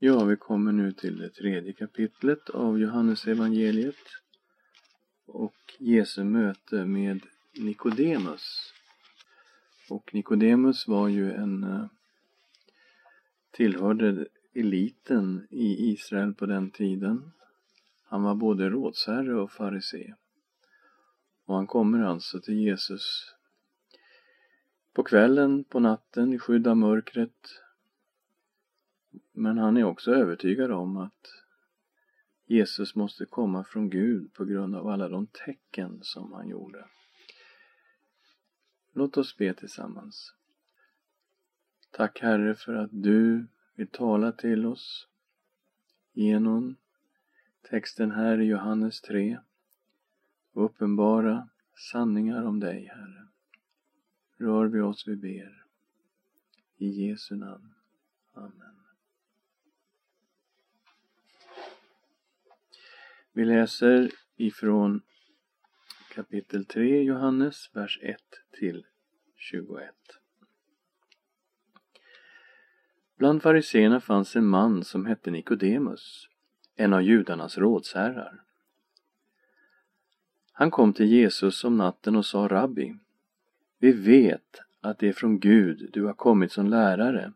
Ja, vi kommer nu till det tredje kapitlet av Johannes evangeliet och Jesu möte med Nikodemus. Och Nikodemus var ju en eh, tillhörde eliten i Israel på den tiden. Han var både rådsherre och farisé. Och han kommer alltså till Jesus på kvällen, på natten, i skydd av mörkret. Men han är också övertygad om att Jesus måste komma från Gud på grund av alla de tecken som han gjorde. Låt oss be tillsammans. Tack Herre för att du vill tala till oss genom texten här i Johannes 3 och uppenbara sanningar om dig, Herre. Rör vi oss, vi ber. I Jesu namn. Amen. Vi läser ifrån kapitel 3 Johannes, vers 1 till 21. Bland fariseerna fanns en man som hette Nikodemus, en av judarnas rådsherrar. Han kom till Jesus om natten och sa Rabbi, vi vet att det är från Gud du har kommit som lärare,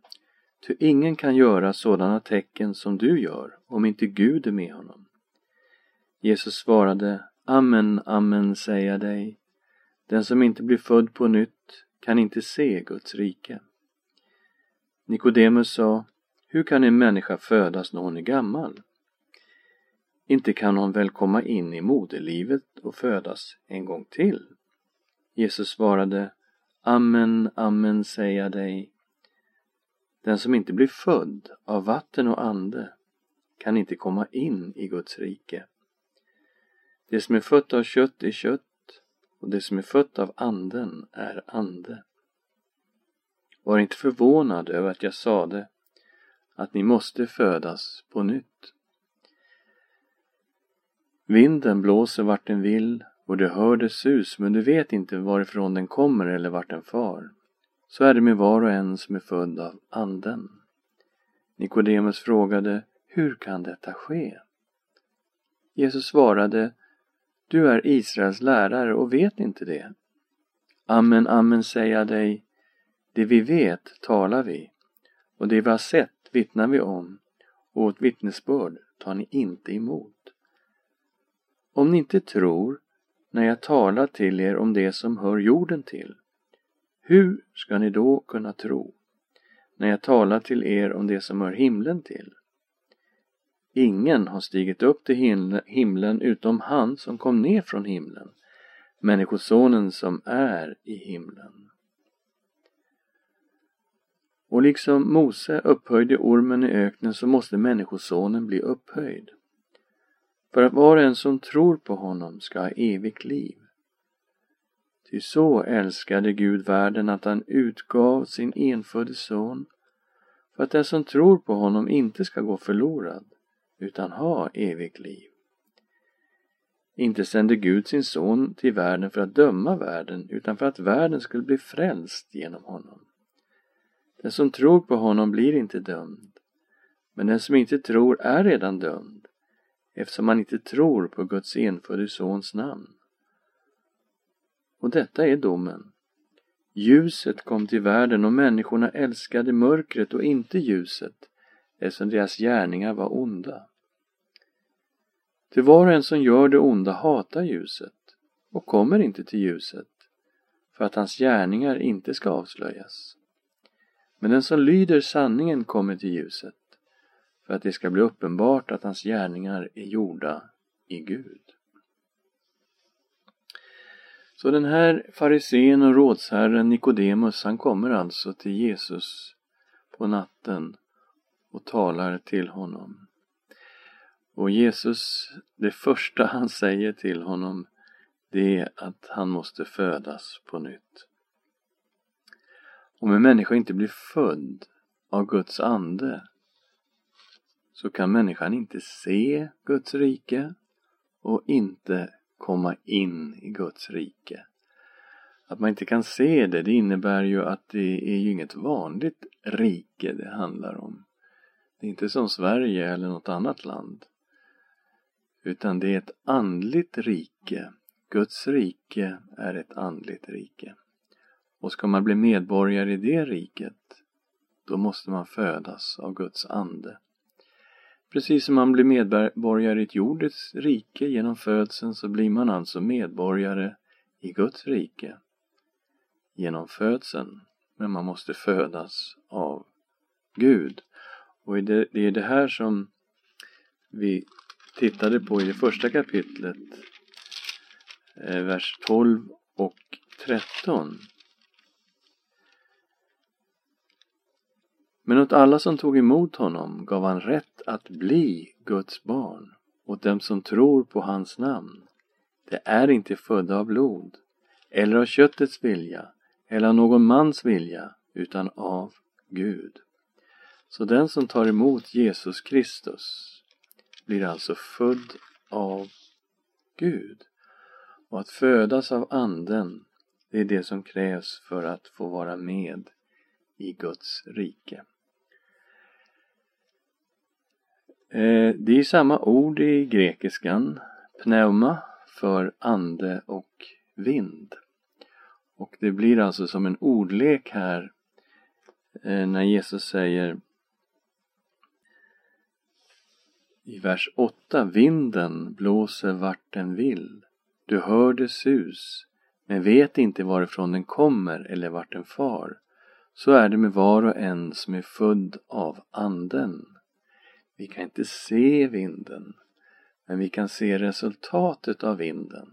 ty ingen kan göra sådana tecken som du gör om inte Gud är med honom. Jesus svarade, Amen, amen säger jag dig, den som inte blir född på nytt kan inte se Guds rike. Nikodemus sa, hur kan en människa födas när hon är gammal? Inte kan hon väl komma in i moderlivet och födas en gång till? Jesus svarade, Amen, amen säger jag dig, den som inte blir född av vatten och ande kan inte komma in i Guds rike. Det som är fött av kött är kött och det som är fött av anden är ande. Var inte förvånad över att jag sade att ni måste födas på nytt. Vinden blåser vart den vill och du hör dess sus men du vet inte varifrån den kommer eller vart den far. Så är det med var och en som är född av anden. Nikodemus frågade Hur kan detta ske? Jesus svarade du är Israels lärare och vet inte det. Amen, amen säger jag dig. Det vi vet talar vi och det vi har sett vittnar vi om och vårt vittnesbörd tar ni inte emot. Om ni inte tror när jag talar till er om det som hör jorden till, hur ska ni då kunna tro när jag talar till er om det som hör himlen till? Ingen har stigit upp till himlen utom han som kom ner från himlen, Människosonen som är i himlen. Och liksom Mose upphöjde ormen i öknen så måste Människosonen bli upphöjd. För att var och en som tror på honom ska ha evigt liv. Ty så älskade Gud världen att han utgav sin enfödde son för att den som tror på honom inte ska gå förlorad utan ha evigt liv. Inte sände Gud sin son till världen för att döma världen utan för att världen skulle bli frälst genom honom. Den som tror på honom blir inte dömd, men den som inte tror är redan dömd eftersom man inte tror på Guds enfödde sons namn. Och detta är domen. Ljuset kom till världen och människorna älskade mörkret och inte ljuset eftersom deras gärningar var onda. Till var och en som gör det onda hatar ljuset och kommer inte till ljuset för att hans gärningar inte ska avslöjas. Men den som lyder sanningen kommer till ljuset för att det ska bli uppenbart att hans gärningar är gjorda i Gud. Så den här farisén och rådsherren Nikodemus, han kommer alltså till Jesus på natten och talar till honom. Och Jesus, det första han säger till honom det är att han måste födas på nytt. Om en människa inte blir född av Guds ande så kan människan inte se Guds rike och inte komma in i Guds rike. Att man inte kan se det, det innebär ju att det är ju inget vanligt rike det handlar om. Det är inte som Sverige eller något annat land. Utan det är ett andligt rike. Guds rike är ett andligt rike. Och ska man bli medborgare i det riket, då måste man födas av Guds ande. Precis som man blir medborgare i ett jordets rike genom födseln så blir man alltså medborgare i Guds rike genom födseln. Men man måste födas av Gud. Och det är det här som vi tittade på i det första kapitlet, eh, vers 12 och 13. Men åt alla som tog emot honom gav han rätt att bli Guds barn, åt dem som tror på hans namn. Det är inte födda av blod, eller av köttets vilja, eller av någon mans vilja, utan av Gud. Så den som tar emot Jesus Kristus blir alltså född av Gud. Och att födas av Anden, det är det som krävs för att få vara med i Guds rike. Eh, det är samma ord i grekiskan, pneuma, för ande och vind. Och det blir alltså som en ordlek här eh, när Jesus säger i vers 8 Vinden blåser vart den vill. Du hör det sus, men vet inte varifrån den kommer eller vart den far. Så är det med var och en som är född av Anden. Vi kan inte se vinden, men vi kan se resultatet av vinden.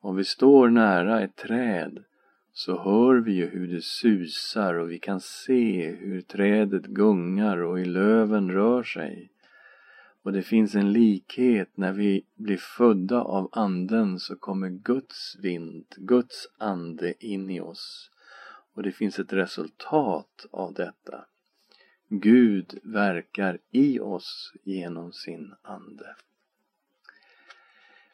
Om vi står nära ett träd så hör vi ju hur det susar och vi kan se hur trädet gungar och hur löven rör sig. Och det finns en likhet när vi blir födda av anden så kommer Guds vind, Guds ande in i oss. Och det finns ett resultat av detta. Gud verkar i oss genom sin ande.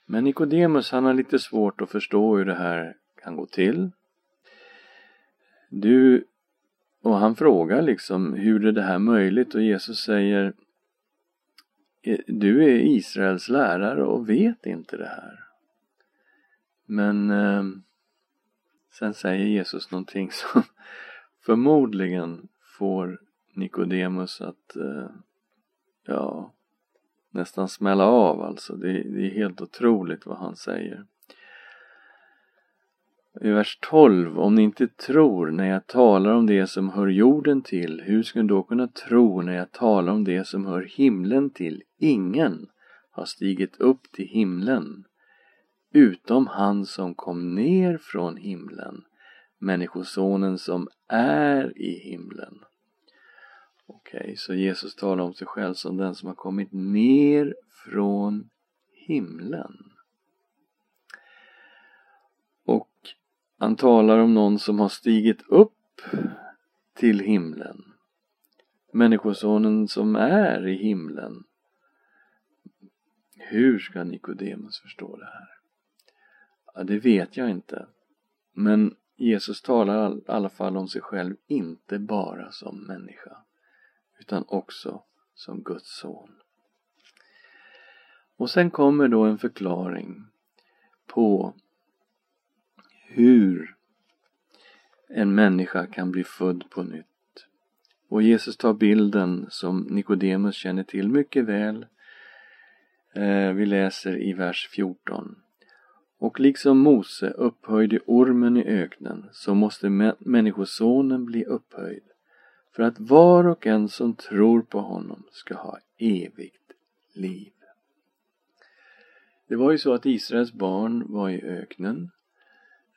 Men Nikodemus han har lite svårt att förstå hur det här kan gå till. Du, och han frågar liksom hur är det här möjligt och Jesus säger Eh, du är Israels lärare och vet inte det här. Men eh, sen säger Jesus någonting som förmodligen får Nikodemus att eh, ja, nästan smälla av alltså. Det, det är helt otroligt vad han säger. I vers 12, om ni inte tror när jag talar om det som hör jorden till, hur ska ni då kunna tro när jag talar om det som hör himlen till? Ingen har stigit upp till himlen, utom han som kom ner från himlen, Människosonen som är i himlen. Okej, okay, så Jesus talar om sig själv som den som har kommit ner från himlen. Han talar om någon som har stigit upp till himlen. Människosonen som är i himlen. Hur ska Nikodemus förstå det här? Ja, det vet jag inte. Men Jesus talar i alla fall om sig själv inte bara som människa utan också som Guds son. Och sen kommer då en förklaring på hur en människa kan bli född på nytt. Och Jesus tar bilden som Nikodemus känner till mycket väl. Eh, vi läser i vers 14. Och liksom Mose upphöjde ormen i öknen så måste Människosonen bli upphöjd för att var och en som tror på honom ska ha evigt liv. Det var ju så att Israels barn var i öknen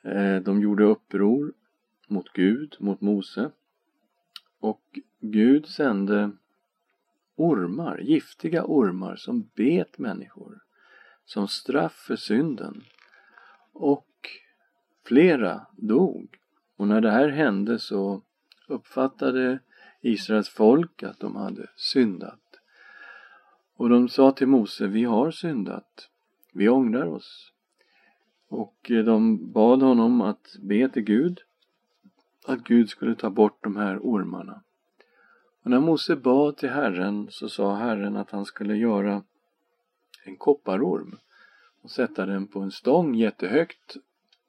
Eh, de gjorde uppror mot Gud, mot Mose. Och Gud sände ormar, giftiga ormar som bet människor som straff för synden. Och flera dog. Och när det här hände så uppfattade Israels folk att de hade syndat. Och de sa till Mose, vi har syndat. Vi ångrar oss. Och eh, de bad honom att be till Gud att Gud skulle ta bort de här ormarna. Och när Mose bad till Herren så sa Herren att han skulle göra en kopparorm och sätta den på en stång jättehögt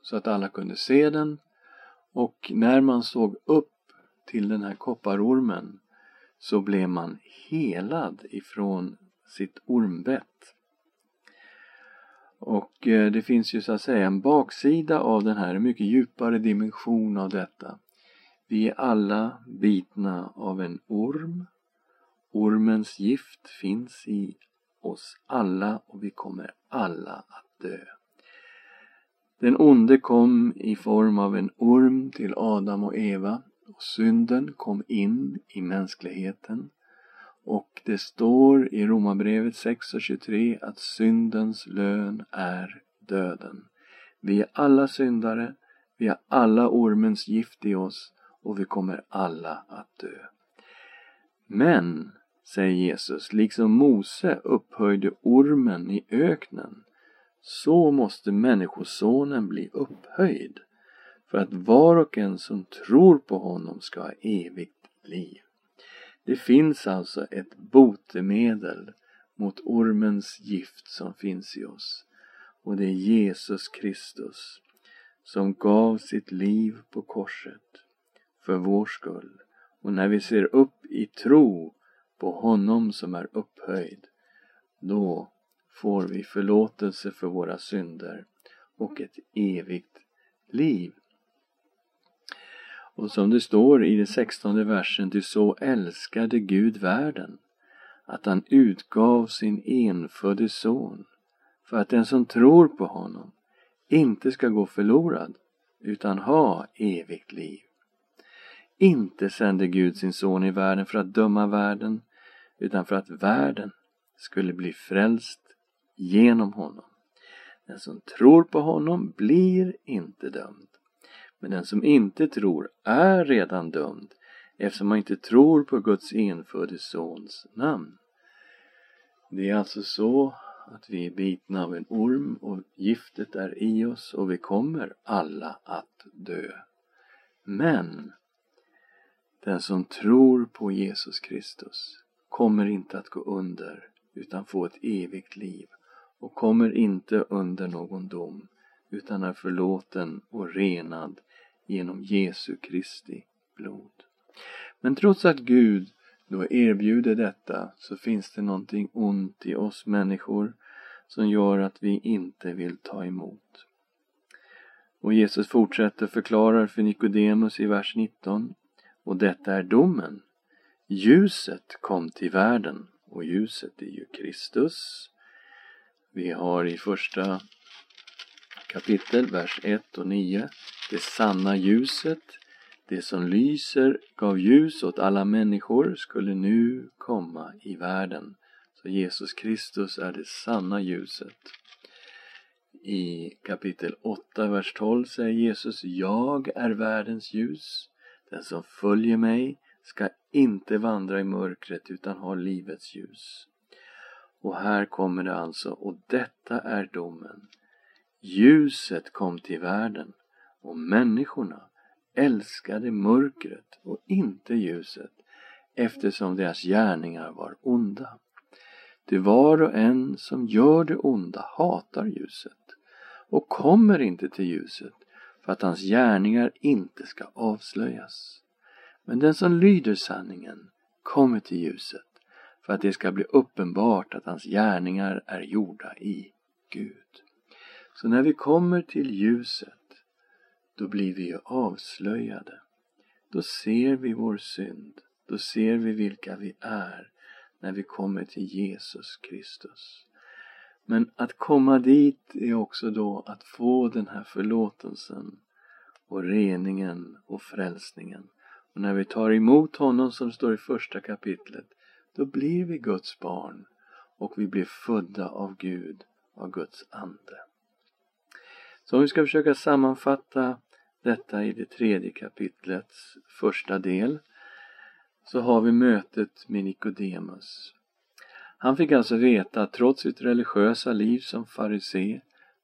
så att alla kunde se den. Och när man såg upp till den här kopparormen så blev man helad ifrån sitt ormbett. Och eh, det finns ju så att säga en baksida av den här, en mycket djupare dimension av detta. Vi är alla bitna av en orm. Ormens gift finns i oss alla och vi kommer alla att dö. Den onde kom i form av en orm till Adam och Eva och synden kom in i mänskligheten. Och det står i Romarbrevet 6 och 23 att syndens lön är döden. Vi är alla syndare, vi har alla ormens gift i oss och vi kommer alla att dö. Men, säger Jesus, liksom Mose upphöjde ormen i öknen, så måste Människosonen bli upphöjd för att var och en som tror på honom ska ha evigt liv. Det finns alltså ett botemedel mot ormens gift som finns i oss och det är Jesus Kristus som gav sitt liv på korset för vår skull. Och när vi ser upp i tro på honom som är upphöjd, då får vi förlåtelse för våra synder och ett evigt liv. Och som det står i den sextonde versen, du så älskade Gud världen att han utgav sin enfödde son för att den som tror på honom inte ska gå förlorad utan ha evigt liv. Inte sände Gud sin son i världen för att döma världen utan för att världen skulle bli frälst genom honom. Den som tror på honom blir inte dömd. Men den som inte tror är redan dömd eftersom man inte tror på Guds enfödde sons namn. Det är alltså så att vi är bitna av en orm och giftet är i oss och vi kommer alla att dö. Men den som tror på Jesus Kristus kommer inte att gå under utan få ett evigt liv och kommer inte under någon dom utan är förlåten och renad genom Jesu Kristi blod. Men trots att Gud då erbjuder detta så finns det någonting ont i oss människor som gör att vi inte vill ta emot. Och Jesus fortsätter förklarar för Nikodemus i vers 19 och detta är domen. Ljuset kom till världen och ljuset är ju Kristus. Vi har i första kapitel, vers 1 och 9. Det sanna ljuset, det som lyser, gav ljus åt alla människor, skulle nu komma i världen. Så Jesus Kristus är det sanna ljuset. I kapitel 8, vers 12 säger Jesus Jag är världens ljus. Den som följer mig ska inte vandra i mörkret utan ha livets ljus. Och här kommer det alltså, och detta är domen. Ljuset kom till världen och människorna älskade mörkret och inte ljuset eftersom deras gärningar var onda. Det var och en som gör det onda hatar ljuset och kommer inte till ljuset för att hans gärningar inte ska avslöjas. Men den som lyder sanningen kommer till ljuset för att det ska bli uppenbart att hans gärningar är gjorda i Gud. Så när vi kommer till ljuset, då blir vi ju avslöjade. Då ser vi vår synd. Då ser vi vilka vi är när vi kommer till Jesus Kristus. Men att komma dit är också då att få den här förlåtelsen och reningen och frälsningen. Och när vi tar emot honom som står i första kapitlet, då blir vi Guds barn och vi blir födda av Gud, av Guds ande. Så om vi ska försöka sammanfatta detta i det tredje kapitlets första del så har vi mötet med Nikodemus. Han fick alltså veta att trots sitt religiösa liv som farisé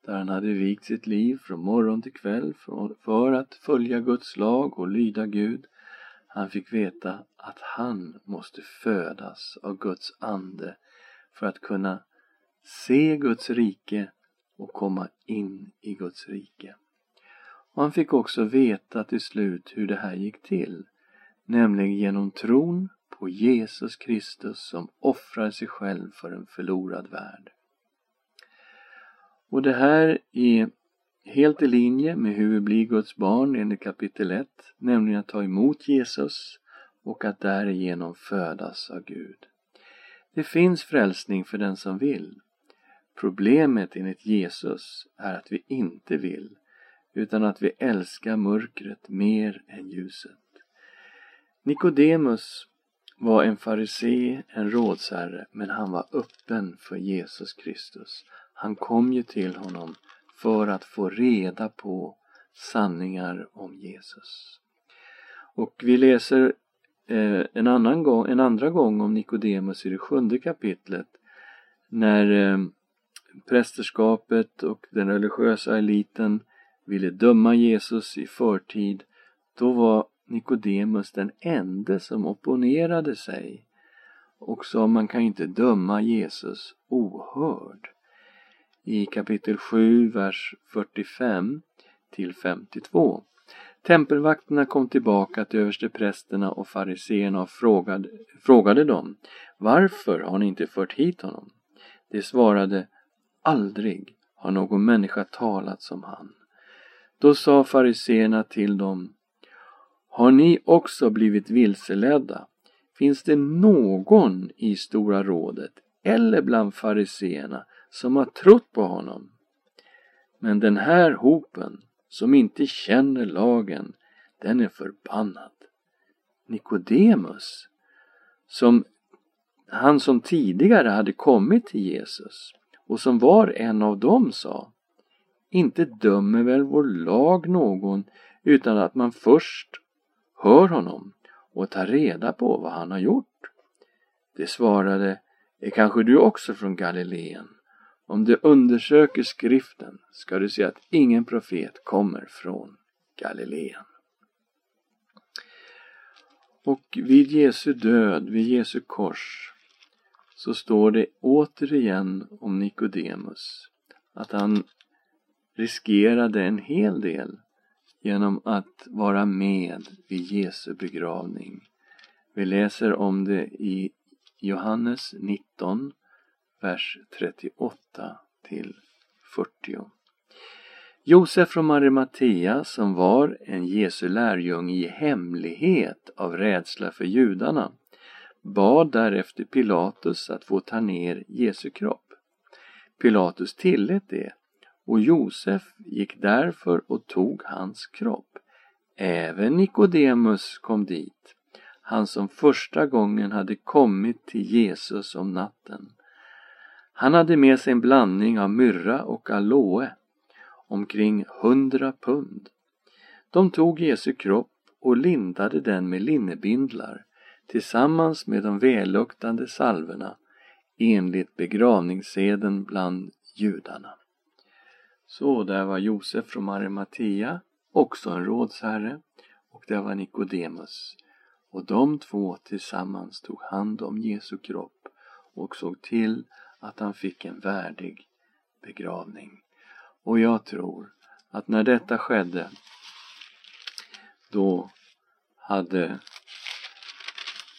där han hade vikt sitt liv från morgon till kväll för att följa Guds lag och lyda Gud Han fick veta att han måste födas av Guds ande för att kunna se Guds rike och komma in i Guds rike. Och han fick också veta till slut hur det här gick till, nämligen genom tron på Jesus Kristus som offrar sig själv för en förlorad värld. Och det här är helt i linje med hur vi blir Guds barn enligt kapitel 1, nämligen att ta emot Jesus och att därigenom födas av Gud. Det finns frälsning för den som vill. Problemet enligt Jesus är att vi inte vill, utan att vi älskar mörkret mer än ljuset. Nikodemus var en farisé, en rådsherre, men han var öppen för Jesus Kristus. Han kom ju till honom för att få reda på sanningar om Jesus. Och vi läser eh, en, annan gång, en andra gång om Nikodemus i det sjunde kapitlet när eh, prästerskapet och den religiösa eliten ville döma Jesus i förtid. Då var Nikodemus den ende som opponerade sig och sa man kan inte döma Jesus ohörd i kapitel 7, vers 45 till 52. Tempelvakterna kom tillbaka till översteprästerna och fariseerna och frågade, frågade dem Varför har ni inte fört hit honom? De svarade Aldrig har någon människa talat som han. Då sa fariseerna till dem Har ni också blivit vilseledda? Finns det någon i Stora rådet eller bland fariseerna som har trott på honom. Men den här hopen som inte känner lagen, den är förbannad. Nikodemus, som han som tidigare hade kommit till Jesus och som var en av dem sa Inte dömer väl vår lag någon utan att man först hör honom och tar reda på vad han har gjort. Det svarade Är kanske du också från Galileen? Om du undersöker skriften ska du se att ingen profet kommer från Galileen. Och vid Jesu död, vid Jesu kors, så står det återigen om Nikodemus att han riskerade en hel del genom att vara med vid Jesu begravning. Vi läser om det i Johannes 19 vers 38 till 40. Josef från Arimatea som var en Jesu lärjunge i hemlighet av rädsla för judarna bad därefter Pilatus att få ta ner Jesu kropp. Pilatus tillät det och Josef gick därför och tog hans kropp. Även Nikodemus kom dit, han som första gången hade kommit till Jesus om natten. Han hade med sig en blandning av myrra och aloe, omkring hundra pund. De tog Jesu kropp och lindade den med linnebindlar tillsammans med de välluktande salverna enligt begravningsseden bland judarna. Så där var Josef från Arimatea, också en rådsherre, och där var Nikodemus. Och de två tillsammans tog hand om Jesu kropp och såg till att han fick en värdig begravning. Och jag tror att när detta skedde då hade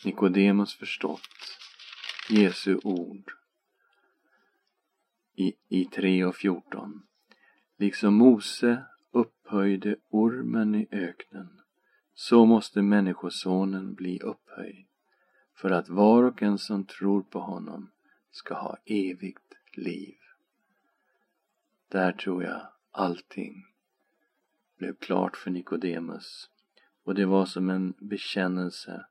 Nikodemus förstått Jesu ord i, i 3 och 14. Liksom Mose upphöjde ormen i öknen så måste Människosonen bli upphöjd för att var och en som tror på honom ska ha evigt liv. Där tror jag allting blev klart för Nikodemus och det var som en bekännelse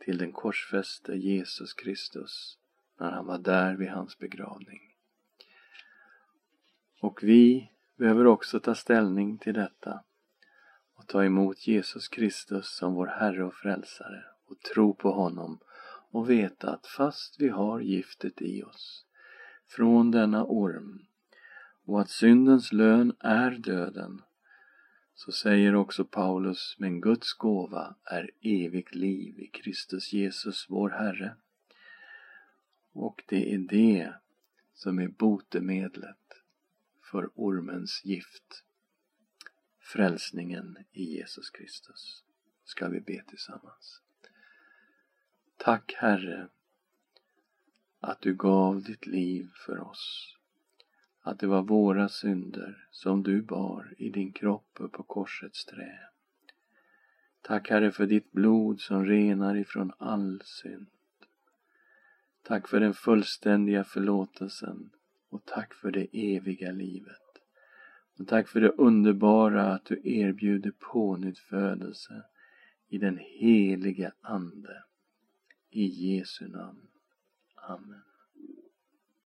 till den korsfäste Jesus Kristus när han var där vid hans begravning. Och vi behöver också ta ställning till detta och ta emot Jesus Kristus som vår Herre och Frälsare och tro på honom och veta att fast vi har giftet i oss från denna orm och att syndens lön är döden så säger också Paulus, men Guds gåva är evigt liv i Kristus Jesus, vår Herre. Och det är det som är botemedlet för ormens gift. Frälsningen i Jesus Kristus. Ska vi be tillsammans. Tack Herre att du gav ditt liv för oss. Att det var våra synder som du bar i din kropp på korsets trä. Tack Herre för ditt blod som renar ifrån all synd. Tack för den fullständiga förlåtelsen och tack för det eviga livet. Och tack för det underbara att du erbjuder pånyttfödelse i den helige Ande. I Jesu namn. Amen.